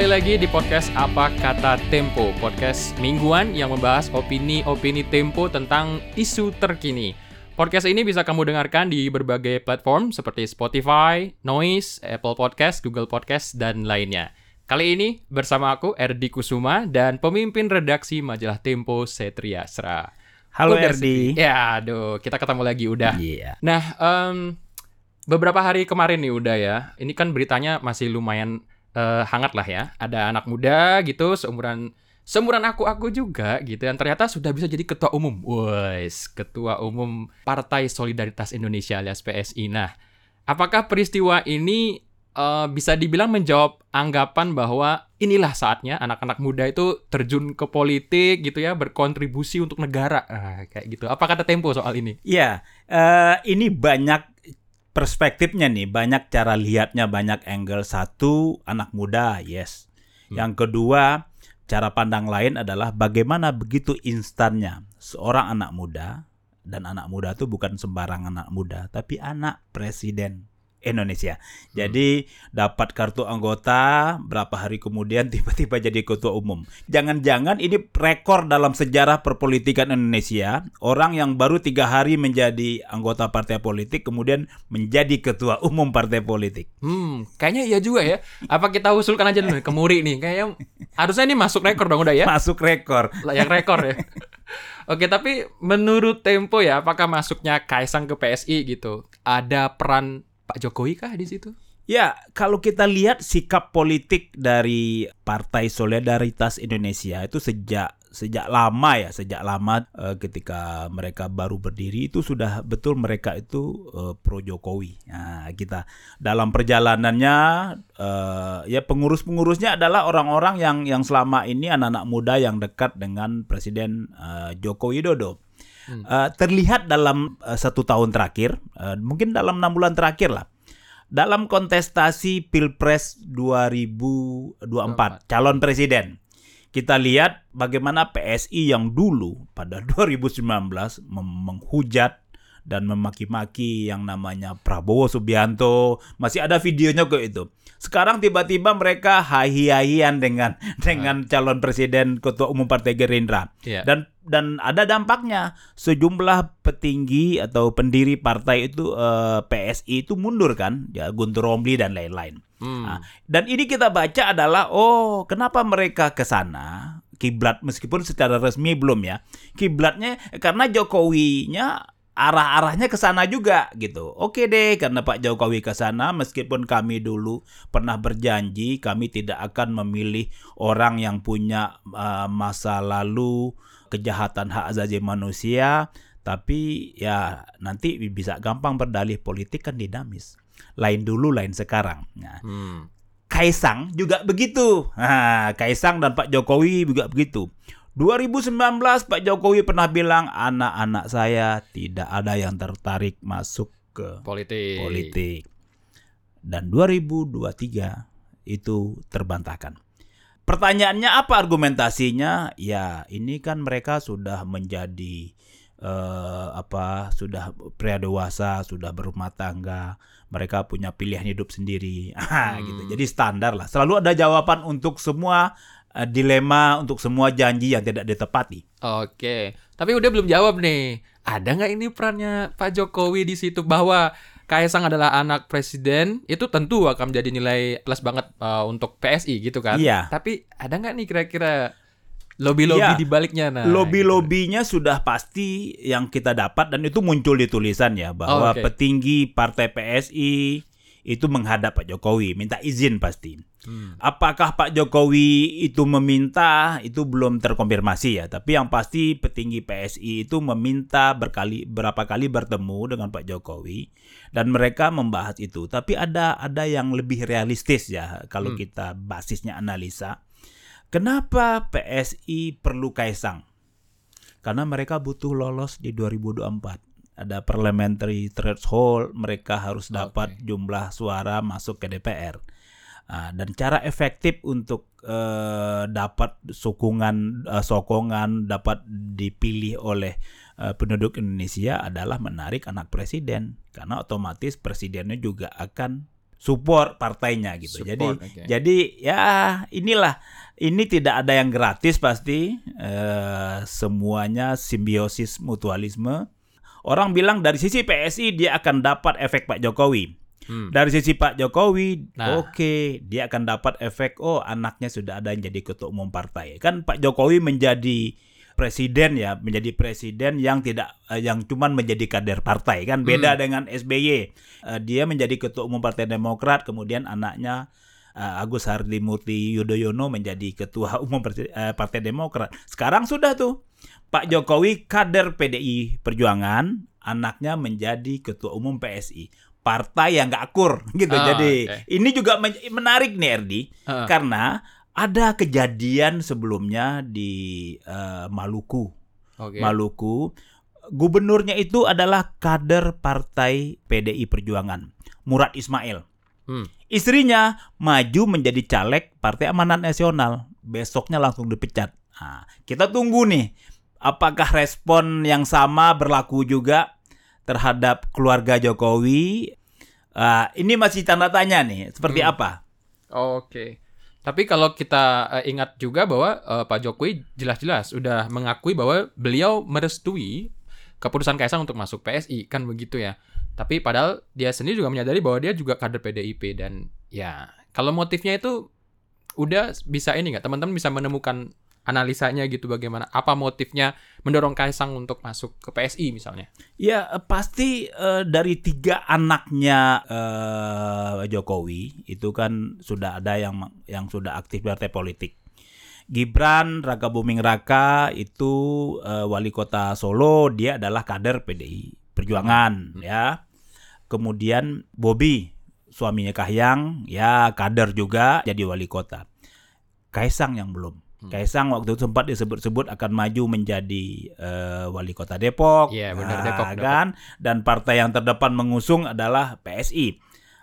kembali lagi di podcast Apa Kata Tempo Podcast mingguan yang membahas opini-opini Tempo tentang isu terkini Podcast ini bisa kamu dengarkan di berbagai platform seperti Spotify, Noise, Apple Podcast, Google Podcast, dan lainnya Kali ini bersama aku Erdi Kusuma dan pemimpin redaksi majalah Tempo Setria Sera Halo Udah Erdi. Ya aduh kita ketemu lagi udah Iya. Nah, em, beberapa hari kemarin nih udah ya. Ini kan beritanya masih lumayan eh, hangat lah ya. Ada anak muda gitu seumuran seumuran aku aku juga gitu yang ternyata sudah bisa jadi ketua umum. Wes, ketua umum Partai Solidaritas Indonesia alias PSI. Nah, apakah peristiwa ini eh, bisa dibilang menjawab anggapan bahwa inilah saatnya anak-anak muda itu terjun ke politik gitu ya, berkontribusi untuk negara. Ah, kayak gitu. Apa kata Tempo soal ini? Iya, eh, ini banyak perspektifnya nih, banyak cara lihatnya, banyak angle. Satu, anak muda, yes. Hmm. Yang kedua, cara pandang lain adalah bagaimana begitu instannya seorang anak muda dan anak muda itu bukan sembarang anak muda, tapi anak presiden Indonesia. Jadi dapat kartu anggota berapa hari kemudian tiba-tiba jadi ketua umum. Jangan-jangan ini rekor dalam sejarah perpolitikan Indonesia orang yang baru tiga hari menjadi anggota partai politik kemudian menjadi ketua umum partai politik. Hmm, kayaknya iya juga ya. Apa kita usulkan aja dulu nih ke Muri nih? Kayaknya harusnya ini masuk rekor dong udah ya. Masuk rekor. Layak rekor ya. Oke, tapi menurut Tempo ya, apakah masuknya Kaisang ke PSI gitu? Ada peran Pak Jokowi kah di situ? Ya, kalau kita lihat sikap politik dari Partai Solidaritas Indonesia itu sejak sejak lama ya, sejak lama eh, ketika mereka baru berdiri itu sudah betul mereka itu eh, pro Jokowi. Nah, kita dalam perjalanannya eh, ya pengurus-pengurusnya adalah orang-orang yang yang selama ini anak-anak muda yang dekat dengan Presiden eh, Joko Widodo. Hmm. Eh, terlihat dalam eh, satu tahun terakhir, eh, mungkin dalam enam bulan terakhir lah, dalam kontestasi Pilpres 2024 calon presiden. Kita lihat bagaimana PSI yang dulu pada 2019 mem- menghujat dan memaki-maki yang namanya Prabowo Subianto. Masih ada videonya kok itu. Sekarang tiba-tiba mereka hahi-hahian dengan dengan calon presiden ketua umum Partai Gerindra. Iya. Dan dan ada dampaknya sejumlah petinggi atau pendiri partai itu eh, PSI itu mundur kan ya Guntur Romli dan lain-lain. Hmm. Nah, dan ini kita baca adalah oh kenapa mereka ke sana kiblat meskipun secara resmi belum ya kiblatnya karena Jokowinya arah-arahnya ke sana juga gitu. Oke deh karena Pak Jokowi ke sana meskipun kami dulu pernah berjanji kami tidak akan memilih orang yang punya uh, masa lalu kejahatan hak asasi manusia tapi ya nanti bisa gampang berdalih politik kan dinamis. Lain dulu lain sekarang. Nah, Hmm. Kaisang juga begitu. Nah, Kaisang dan Pak Jokowi juga begitu. 2019 Pak Jokowi pernah bilang anak-anak saya tidak ada yang tertarik masuk ke Politik. politik. Dan 2023 itu terbantahkan. Pertanyaannya apa argumentasinya? Ya, ini kan mereka sudah menjadi eh, apa? Sudah pria dewasa, sudah berumah tangga, mereka punya pilihan hidup sendiri. Ah, Hmm. gitu. Jadi standar lah. Selalu ada jawaban untuk semua eh, dilema, untuk semua janji yang tidak ditepati. Oke, tapi udah belum jawab nih. Ada nggak ini perannya Pak Jokowi di situ bahwa Kaisang adalah anak presiden itu tentu akan menjadi nilai plus banget uh, untuk PSI gitu kan? Iya. Tapi ada nggak nih kira-kira lobby-lobby Iya. di baliknya nah? Lobby-lobbynya sudah pasti yang kita dapat dan itu muncul di tulisan ya bahwa Oh, oke. petinggi partai PSI itu menghadap Pak Jokowi minta izin pasti. Hmm. Apakah Pak Jokowi itu meminta itu belum terkonfirmasi ya, tapi yang pasti petinggi PSI itu meminta berkali berapa kali bertemu dengan Pak Jokowi dan mereka membahas itu. Tapi ada ada yang lebih realistis ya kalau Hmm. kita basisnya analisa. Kenapa PSI perlu Kaisang? Karena mereka butuh lolos di 2024. Ada parliamentary threshold, mereka harus dapat Oke. jumlah suara masuk ke DPR. Ah, dan cara efektif untuk eh, dapat sokongan eh, sokongan dapat dipilih oleh eh, penduduk Indonesia adalah menarik anak presiden karena otomatis presidennya juga akan support partainya gitu. Support, jadi oke. jadi ya inilah ini tidak ada yang gratis pasti semuanya simbiosis mutualisme. Orang bilang dari sisi PSI dia akan dapat efek Pak Jokowi. Hmm. Dari sisi Pak Jokowi, Nah. oke, dia akan dapat efek oh anaknya sudah ada yang jadi ketua umum partai. Kan Pak Jokowi menjadi presiden ya, menjadi presiden yang tidak eh, yang cuman menjadi kader partai kan beda dengan SBY. Eh, dia menjadi ketua umum Partai Demokrat, kemudian anaknya eh, Agus Harimurti Yudhoyono menjadi ketua umum Partai- Partai Demokrat. Sekarang sudah tuh Pak Jokowi kader PDI Perjuangan, anaknya menjadi ketua umum PSI. Partai yang nggak akur gitu. Ah, Jadi oke. ini juga men- menarik nih Erdi Heeh. karena ada kejadian sebelumnya di eh, Maluku. Oke. Maluku, gubernurnya itu adalah kader partai PDI Perjuangan, Murad Ismail. Hmm. Istrinya maju menjadi caleg Partai Amanat Nasional, besoknya langsung dipecat. Nah, kita tunggu nih, apakah respon yang sama berlaku juga terhadap keluarga Jokowi? Ah, ini masih tanda tanya nih, seperti Hmm. apa? Oke. Tapi kalau kita eh, ingat juga bahwa eh, Pak Jokowi jelas-jelas sudah mengakui bahwa beliau merestui keputusan Kaisang untuk masuk PSI kan begitu ya. Tapi padahal dia sendiri juga menyadari bahwa dia juga kader PDIP dan ya kalau motifnya itu udah bisa ini nggak teman-teman bisa menemukan analisanya gitu bagaimana apa motifnya mendorong Kaisang untuk masuk ke PSI misalnya. Ya pasti eh, dari tiga anaknya eh, Jokowi itu kan sudah ada yang yang sudah aktif di partai politik. Gibran Raka Buming Raka itu eh, wali kota Solo, dia adalah kader PDI Perjuangan ya. Kemudian Bobby suaminya Kahyang ya kader juga jadi wali kota. Kaisang yang belum. Hmm. Kaisang waktu itu sempat disebut-sebut akan maju menjadi eh, wali kota Depok. Iya, benar, Nah, Depok, Depok. kan dan partai yang terdepan mengusung adalah PSI.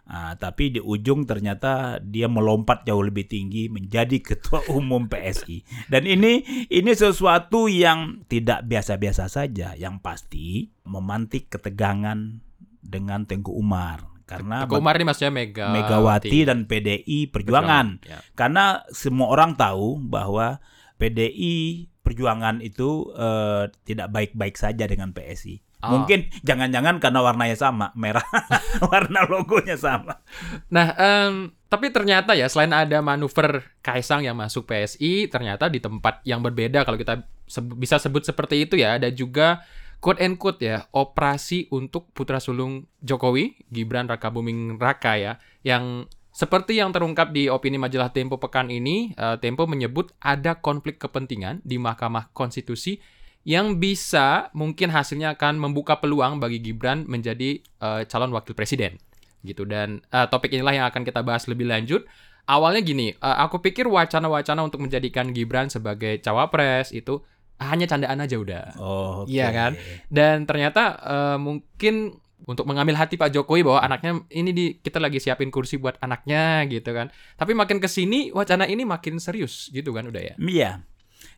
Nah, tapi di ujung ternyata dia melompat jauh lebih tinggi menjadi ketua umum PSI. Dan ini ini sesuatu yang tidak biasa-biasa saja, yang pasti memantik ketegangan dengan Tengku Umar karena Teguh Umar ini maksudnya Mega Megawati dan PDI Perjuangan. Ya. Karena semua orang tahu bahwa PDI Perjuangan itu eh, tidak baik-baik saja dengan PSI. Ah. Mungkin jangan-jangan karena warnanya sama, merah, warna logonya sama. Nah, em, tapi ternyata ya selain ada manuver Kaisang yang masuk PSI, ternyata di tempat yang berbeda kalau kita seb- bisa sebut seperti itu ya, ada juga quote and quote ya, operasi untuk putra sulung Jokowi, Gibran Raka Buming Raka ya, yang seperti yang terungkap di opini majalah Tempo pekan ini, eh, Tempo menyebut ada konflik kepentingan di Mahkamah Konstitusi yang bisa mungkin hasilnya akan membuka peluang bagi Gibran menjadi eh, calon wakil presiden gitu dan eh, topik inilah yang akan kita bahas lebih lanjut. Awalnya gini, eh, aku pikir wacana-wacana untuk menjadikan Gibran sebagai cawapres itu hanya candaan aja udah. Oh, oke. Iya kan? Dan ternyata eh, mungkin untuk mengambil hati Pak Jokowi bahwa anaknya ini di kita lagi siapin kursi buat anaknya gitu kan. Tapi makin ke sini wacana ini makin serius gitu kan udah ya. Iya.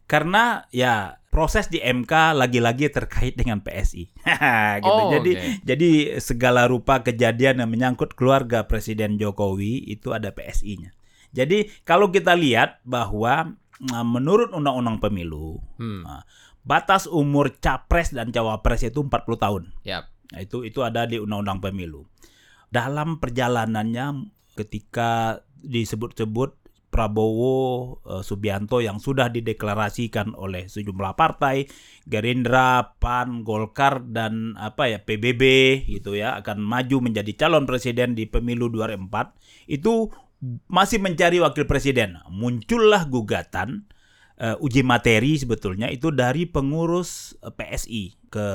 Karena ya proses di MK lagi-lagi terkait dengan PSI. gitu. Oh, jadi oke. jadi segala rupa kejadian yang menyangkut keluarga Presiden Jokowi itu ada PSI-nya. Jadi kalau kita lihat bahwa nah, menurut Undang-Undang Pemilu, Hmm. nah, batas umur capres dan cawapres itu 40 tahun. Ya. Nah, itu itu ada di Undang-Undang Pemilu. Dalam perjalanannya ketika disebut-sebut Prabowo eh, Subianto yang sudah dideklarasikan oleh sejumlah partai Gerindra, PAN, Golkar dan apa ya PBB gitu ya akan maju menjadi calon presiden di pemilu 2004 itu masih mencari wakil presiden. Muncullah gugatan eh, uji materi sebetulnya itu dari pengurus eh, PSI ke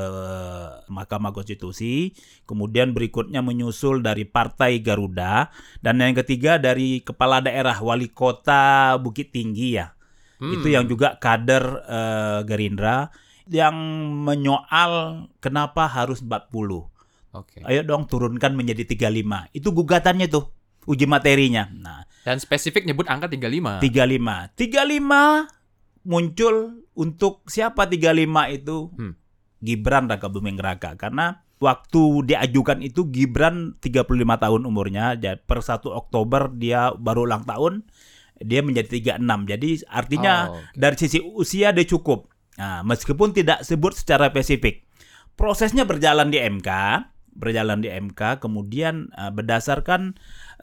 Mahkamah Konstitusi, kemudian berikutnya menyusul dari Partai Garuda dan yang ketiga dari kepala daerah wali kota Bukit Tinggi ya. Hmm. Itu yang juga kader eh, Gerindra yang menyoal kenapa harus 40. Oke. Ayo dong turunkan menjadi 35. Itu gugatannya tuh uji materinya. Nah, Dan spesifik nyebut angka 35. 35. 35 muncul untuk siapa 35 itu? Hmm. Gibran Raka Buming Raka karena Waktu diajukan itu Gibran 35 tahun umurnya, ja- per 1 Oktober dia baru ulang tahun, dia menjadi 36. Jadi artinya Oh, oke. dari sisi usia dia cukup. Nah, meskipun tidak sebut secara spesifik. Prosesnya berjalan di MK, berjalan di MK, kemudian eh, berdasarkan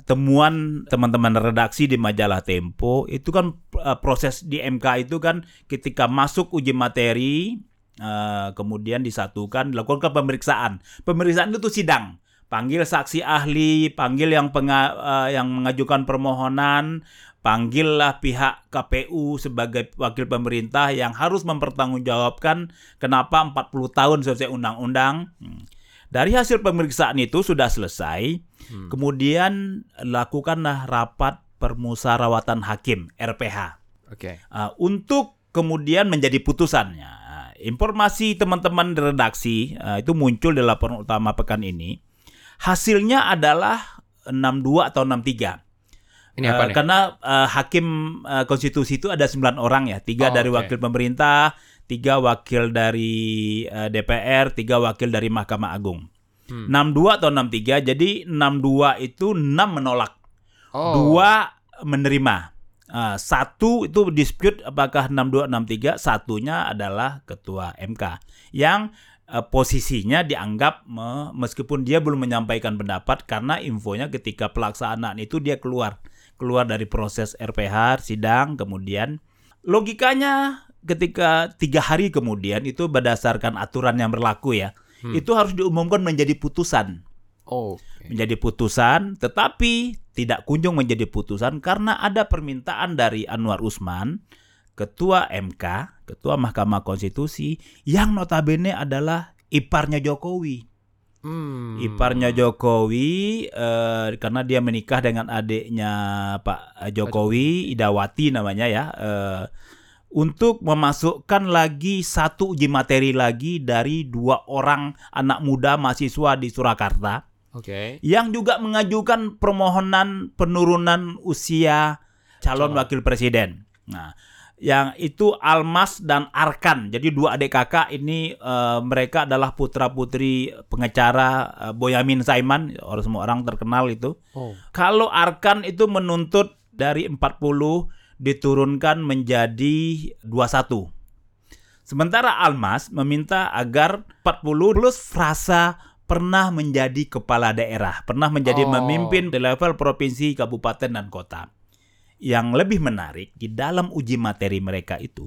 temuan teman-teman redaksi di majalah Tempo, itu kan eh, proses di MK itu kan ketika masuk uji materi, eh, kemudian disatukan, dilakukan pemeriksaan. Pemeriksaan itu sidang. Panggil saksi ahli, panggil yang penga- eh, yang mengajukan permohonan, panggillah pihak KPU sebagai wakil pemerintah yang harus mempertanggungjawabkan kenapa 40 tahun selesai undang-undang. Hmm. Dari hasil pemeriksaan itu sudah selesai, Hmm. kemudian lakukanlah rapat permusyawaratan hakim RPH Oke. uh, untuk kemudian menjadi putusannya. Uh, Informasi teman-teman di redaksi uh, itu muncul di laporan utama pekan ini. Hasilnya adalah 62 atau 63. Ini apa Eh, nih? Karena eh, hakim eh, konstitusi itu ada 9 orang ya, tiga Oh, dari oke. wakil pemerintah, tiga wakil dari DPR, tiga wakil dari Mahkamah Agung. Hmm. 62 atau 63, jadi 62 itu 6 menolak, Oh. dua menerima. Ah, satu itu dispute apakah 62 63, satunya adalah ketua MK yang eh, posisinya dianggap me- meskipun dia belum menyampaikan pendapat karena infonya ketika pelaksanaan itu dia keluar keluar dari proses RPH sidang kemudian logikanya ketika tiga hari kemudian itu berdasarkan aturan yang berlaku ya Hmm. itu harus diumumkan menjadi putusan Oh. oke. menjadi putusan, tetapi tidak kunjung menjadi putusan karena ada permintaan dari Anwar Usman, ketua MK, ketua Mahkamah Konstitusi, yang notabene adalah iparnya Jokowi. Hmm. Iparnya Jokowi eh, karena dia menikah dengan adiknya Pak Jokowi, Idawati namanya ya. eh, untuk memasukkan lagi satu uji materi lagi dari dua orang anak muda mahasiswa di Surakarta Oke. yang juga mengajukan permohonan penurunan usia calon Calon. wakil presiden. Nah, yang itu Almas dan Arkan. Jadi dua adik kakak ini eh, mereka adalah putra putri pengacara eh, Boyamin Saiman, orang semua orang terkenal itu. Oh. Kalau Arkan itu menuntut dari 40 diturunkan menjadi 21. Sementara Almas meminta agar 40 plus frasa pernah menjadi kepala daerah, pernah menjadi Oh. memimpin di level provinsi, kabupaten dan kota. Yang lebih menarik di dalam uji materi mereka itu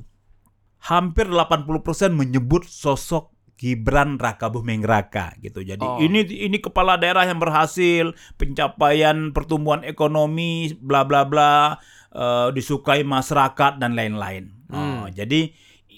hampir 80% menyebut sosok Gibran Raka Buming Raka gitu. Jadi Oh. ini ini kepala daerah yang berhasil, pencapaian pertumbuhan ekonomi bla bla bla eh, disukai masyarakat dan lain-lain. Oh, Hmm. jadi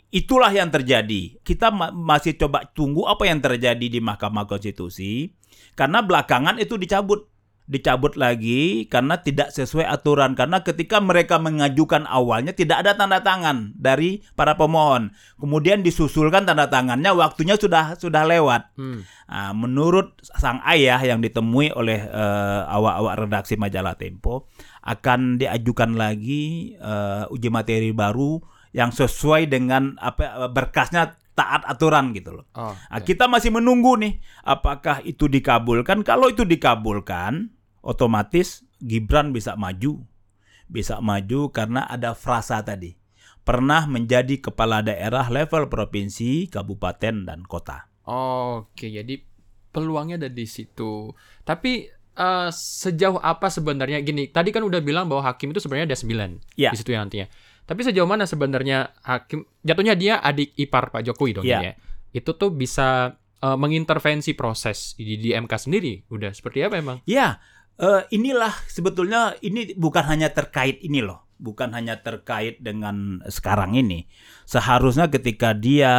itulah yang terjadi. Kita ma- masih coba tunggu apa yang terjadi di Mahkamah Konstitusi karena belakangan itu dicabut dicabut lagi karena tidak sesuai aturan karena ketika mereka mengajukan awalnya tidak ada tanda tangan dari para pemohon kemudian disusulkan tanda tangannya waktunya sudah sudah lewat Hmm. Nah, menurut sang ayah yang ditemui oleh eh, awak-awak redaksi majalah Tempo akan diajukan lagi eh, uji materi baru yang sesuai dengan apa berkasnya taat aturan gitu loh. Oh. Nah, kita masih menunggu nih apakah itu dikabulkan. Kalau itu dikabulkan, otomatis Gibran bisa maju. Bisa maju karena ada frasa tadi. Pernah menjadi kepala daerah level provinsi, kabupaten dan kota. Oke, jadi peluangnya ada di situ. Tapi eh, sejauh apa sebenarnya gini? Tadi kan udah bilang bahwa hakim itu sebenarnya ada 9 Ya. di situ ya nantinya. Tapi sejauh mana sebenarnya hakim jatuhnya dia adik ipar Pak Jokowi dong ini ya. Itu tuh bisa eh, mengintervensi proses di, di MK sendiri. Udah seperti apa emang? Ya, eh, inilah sebetulnya ini bukan hanya terkait ini loh, bukan hanya terkait dengan sekarang ini. Seharusnya ketika dia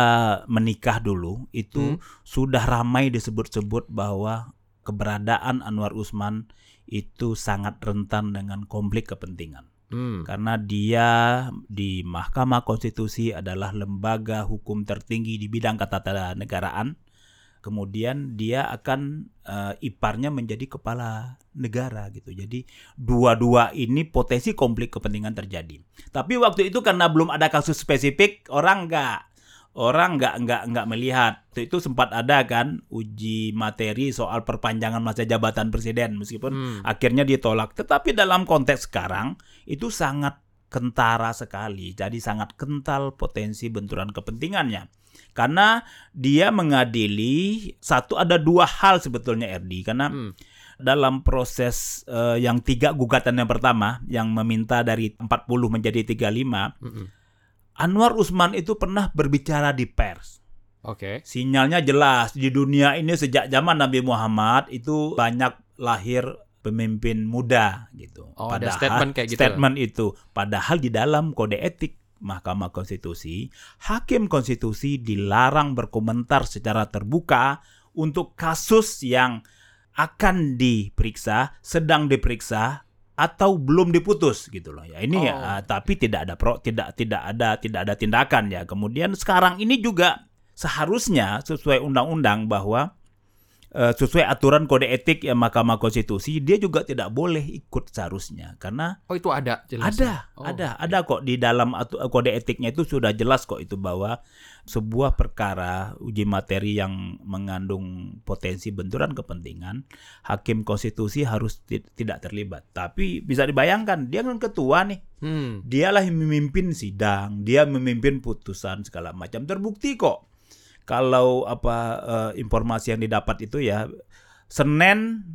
menikah dulu itu Hmm. sudah ramai disebut-sebut bahwa keberadaan Anwar Usman itu sangat rentan dengan konflik kepentingan. Hmm. Karena dia di Mahkamah Konstitusi adalah lembaga hukum tertinggi di bidang ketatanegaraan. Kemudian dia akan eh, iparnya menjadi kepala negara gitu. Jadi dua-dua ini potensi konflik kepentingan terjadi. Tapi waktu itu karena belum ada kasus spesifik, orang nggak orang nggak nggak nggak melihat. Itu, itu sempat ada kan uji materi soal perpanjangan masa jabatan presiden meskipun Hmm. akhirnya ditolak. Tetapi dalam konteks sekarang itu sangat kentara sekali. Jadi sangat kental potensi benturan kepentingannya. Karena dia mengadili satu ada dua hal sebetulnya RD karena Hmm. dalam proses eh, yang tiga gugatan yang pertama yang meminta dari 40 menjadi 35 Mm-mm. Anwar Usman itu pernah berbicara di pers. Oke. Sinyalnya jelas di dunia ini sejak zaman Nabi Muhammad itu banyak lahir pemimpin muda gitu. Oh, ada statement kayak gitu. Statement itu padahal di dalam kode etik Mahkamah Konstitusi, hakim konstitusi dilarang berkomentar secara terbuka untuk kasus yang akan diperiksa, sedang diperiksa atau belum diputus gitu loh ya. Ini ya, Oh. ah, tapi tidak ada pro tidak tidak ada tidak ada tindakan ya. Kemudian sekarang ini juga seharusnya sesuai undang-undang bahwa eh, sesuai aturan kode etik ya Mahkamah Konstitusi dia juga tidak boleh ikut seharusnya karena Oh, itu ada jelas. ada? Oh, ada, ada kok di dalam atu- kode etiknya itu sudah jelas kok itu bahwa sebuah perkara uji materi yang mengandung potensi benturan kepentingan, hakim konstitusi harus ti- tidak terlibat. Tapi bisa dibayangkan dia kan ketua nih, Hmm. dialah yang memimpin sidang, dia memimpin putusan segala macam. Terbukti kok kalau apa eh, informasi yang didapat itu ya Senin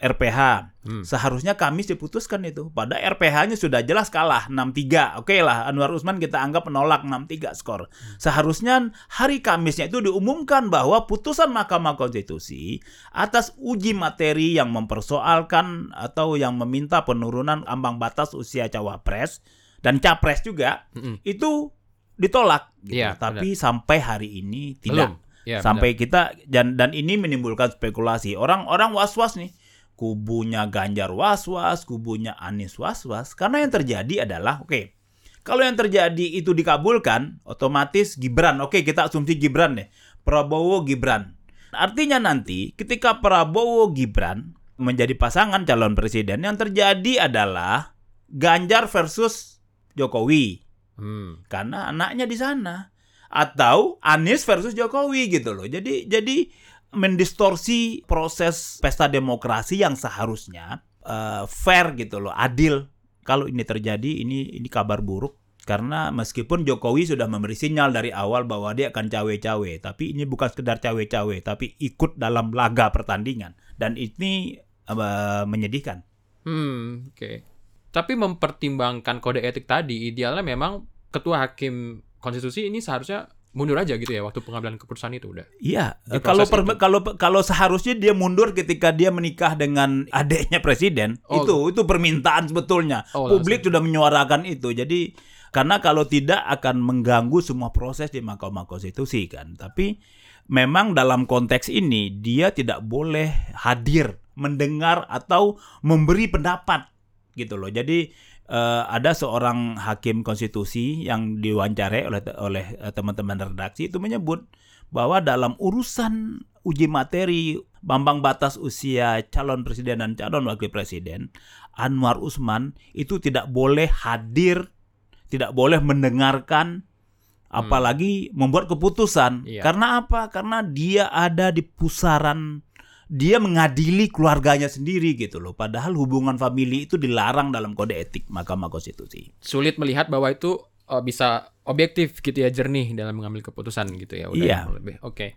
RPH Hmm. seharusnya Kamis diputuskan itu. Pada RPH-nya sudah jelas kalah 6-3. Oke lah Anwar Usman kita anggap menolak 6-3 skor. Seharusnya hari Kamisnya itu diumumkan bahwa putusan Mahkamah Konstitusi atas uji materi yang mempersoalkan atau yang meminta penurunan ambang batas usia cawapres dan capres juga Mm-mm. itu ditolak. gitu. Iya, Tapi sampai hari ini tidak. Belum. Ya, sampai kita dan dan ini menimbulkan spekulasi. Orang-orang was-was nih. Kubunya Ganjar was-was, kubunya Anies was-was. Karena yang terjadi adalah oke. Kalau yang terjadi itu dikabulkan, otomatis Gibran. Oke, kita asumsi Gibran deh. Prabowo Gibran. Artinya nanti ketika Prabowo Gibran menjadi pasangan calon presiden yang terjadi adalah Ganjar versus Jokowi Hmm. karena anaknya di sana atau Anies versus Jokowi gitu loh. Jadi jadi mendistorsi proses pesta demokrasi yang seharusnya eh, fair gitu loh, adil. Kalau ini terjadi ini ini kabar buruk karena meskipun Jokowi sudah memberi sinyal dari awal bahwa dia akan cawe-cawe, tapi ini bukan sekedar cawe-cawe, tapi ikut dalam laga pertandingan dan ini eh, menyedihkan. Hmm, oke. Tapi mempertimbangkan kode etik tadi, idealnya memang ketua hakim konstitusi ini seharusnya mundur aja gitu ya waktu pengambilan keputusan itu udah. Iya, Di kalau per- itu. kalau kalau seharusnya dia mundur ketika dia menikah dengan adiknya presiden, Oh. itu itu permintaan sebetulnya. Oh, Publik sudah menyuarakan itu. Jadi karena kalau tidak akan mengganggu semua proses di Mahkamah Konstitusi kan. Tapi memang dalam konteks ini dia tidak boleh hadir, mendengar atau memberi pendapat gitu loh. Jadi eh, ada seorang hakim konstitusi yang diwawancarai oleh oleh eh, teman-teman redaksi itu menyebut bahwa dalam urusan uji materi ambang batas usia calon presiden dan calon wakil presiden Anwar Usman itu tidak boleh hadir, tidak boleh mendengarkan apalagi membuat keputusan. Iya. Karena apa? Karena dia ada di pusaran dia mengadili keluarganya sendiri gitu loh. Padahal hubungan famili itu dilarang dalam kode etik Mahkamah Konstitusi. Sulit melihat bahwa itu eh, bisa objektif gitu ya, jernih dalam mengambil keputusan gitu ya. Udah Iya. lebih. Oke.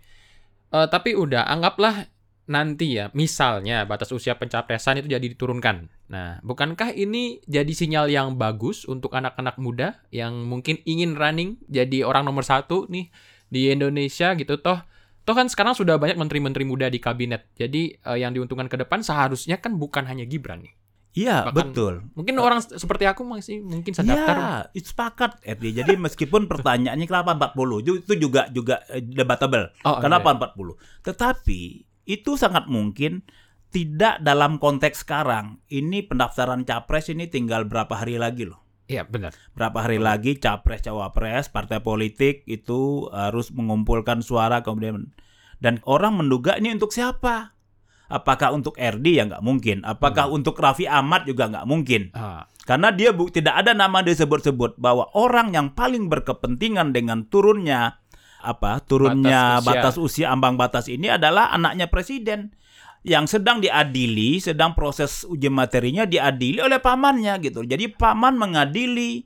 Eh, tapi udah anggaplah nanti ya, misalnya batas usia pencapresan itu jadi diturunkan. Nah, bukankah ini jadi sinyal yang bagus untuk anak-anak muda yang mungkin ingin running jadi orang nomor satu nih di Indonesia gitu toh toh kan sekarang sudah banyak menteri-menteri muda di kabinet jadi eh, yang diuntungkan ke depan seharusnya kan bukan hanya Gibran nih Iya, betul. mungkin orang se- seperti aku masih mungkin sedaftar Iya, itu sepakat RD. Jadi meskipun pertanyaannya kenapa 40 ju- itu juga juga eh, debatable. Oh, kenapa 40? Tetapi itu sangat mungkin tidak dalam konteks sekarang. Ini pendaftaran capres ini tinggal berapa hari lagi loh. Iya benar Berapa hari lagi capres cawapres partai politik itu harus mengumpulkan suara kemudian dan orang menduga ini untuk siapa? Apakah untuk RD ya nggak mungkin? Apakah untuk Raffi Ahmad juga nggak mungkin? Ah, Karena dia bu- tidak ada nama disebut-sebut bahwa orang yang paling berkepentingan dengan turunnya apa turunnya Batas batas usia. ambang batas ini adalah anaknya presiden yang sedang diadili, sedang proses uji materinya diadili oleh pamannya gitu. Jadi paman mengadili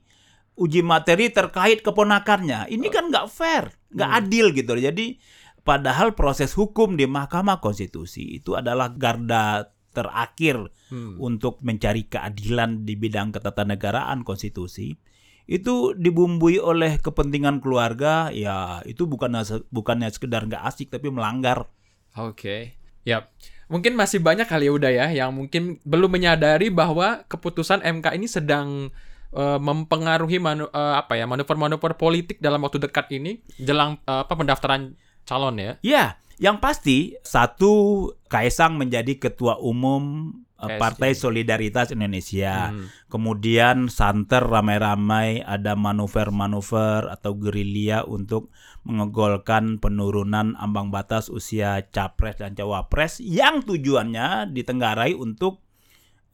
uji materi terkait keponakannya. Ini kan nggak fair, nggak Hmm. adil gitu. Jadi padahal proses hukum di Mahkamah Konstitusi itu adalah garda terakhir Hmm. untuk mencari keadilan di bidang ketatanegaraan konstitusi itu dibumbui oleh kepentingan keluarga ya itu bukannya bukannya sekedar nggak asik tapi melanggar Oke. Yap. Mungkin masih banyak kali ya udah ya yang mungkin belum menyadari bahwa keputusan MK ini sedang eh, mempengaruhi manu- eh, apa ya manuver-manuver politik dalam waktu dekat ini jelang eh, apa pendaftaran calon ya. ya yang pasti satu Kaisang menjadi ketua umum KSI. Partai Solidaritas Indonesia Hmm. kemudian santer ramai-ramai ada manuver-manuver atau gerilya untuk mengegolkan penurunan ambang batas usia capres dan cawapres yang tujuannya ditenggarai untuk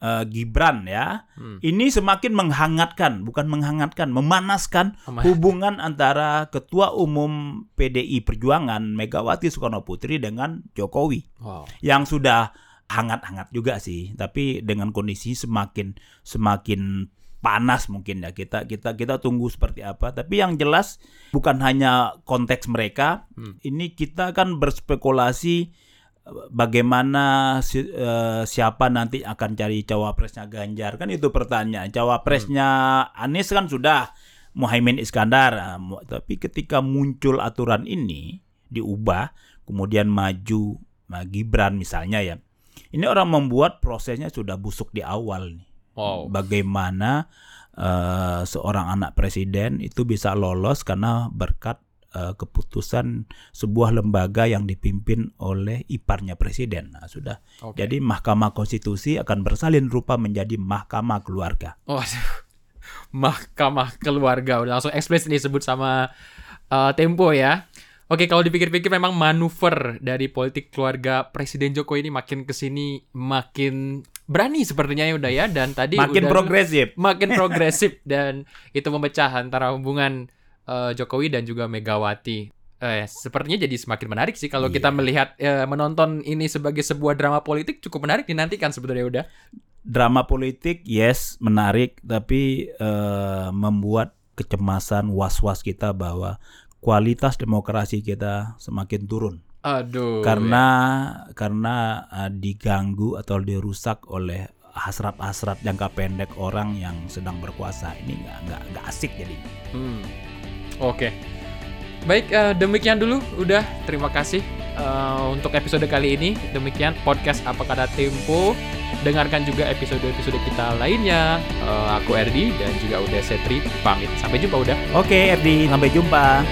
eh, Gibran ya. Hmm. Ini semakin menghangatkan, bukan menghangatkan, memanaskan Mema- hubungan antara Ketua Umum PDI Perjuangan Megawati Soekarno Putri dengan Jokowi Wow. yang sudah hangat-hangat juga sih, tapi dengan kondisi semakin semakin panas mungkin ya kita kita kita tunggu seperti apa. Tapi yang jelas bukan hanya konteks mereka, Hmm. ini kita kan berspekulasi eh, bagaimana si- eh, siapa nanti akan cari cawapresnya Ganjar kan itu pertanyaan. Cawapresnya Anies kan sudah Muhaimin Iskandar, mu- tapi ketika muncul aturan ini diubah, kemudian maju Gibran misalnya ya, ini orang membuat prosesnya sudah busuk di awal nih. Wow. Bagaimana eh, seorang anak presiden itu bisa lolos karena berkat eh, keputusan sebuah lembaga yang dipimpin oleh iparnya presiden. Nah, sudah. Oke. Jadi Mahkamah Konstitusi akan bersalin rupa menjadi Mahkamah Keluarga. Oh, Mahkamah Keluarga udah langsung eksplisit disebut sama uh, Tempo ya. Oke, kalau dipikir-pikir memang manuver dari politik keluarga Presiden Jokowi ini makin ke sini makin berani sepertinya ya udah ya dan tadi Makin udah- progresif. makin progresif dan itu memecah antara hubungan uh, Jokowi dan juga Megawati. Eh, sepertinya jadi semakin menarik sih kalau kita Iya. melihat eh, menonton ini sebagai sebuah drama politik cukup menarik dinantikan sebenarnya udah. Drama politik yes menarik tapi eh, membuat kecemasan was-was kita bahwa kualitas demokrasi kita semakin turun. Aduh. karena karena uh, diganggu atau dirusak oleh hasrat-hasrat jangka pendek orang yang sedang berkuasa ini nggak nggak nggak asik jadi Hmm. Oke. Baik, eh, demikian dulu. Udah, terima kasih eh, untuk episode kali ini. Demikian podcast Apa Kata Tempo. Dengarkan juga episode-episode kita lainnya. Eh, aku Erdi dan juga udah Setri pamit. Sampai jumpa udah. oke Erdi sampai jumpa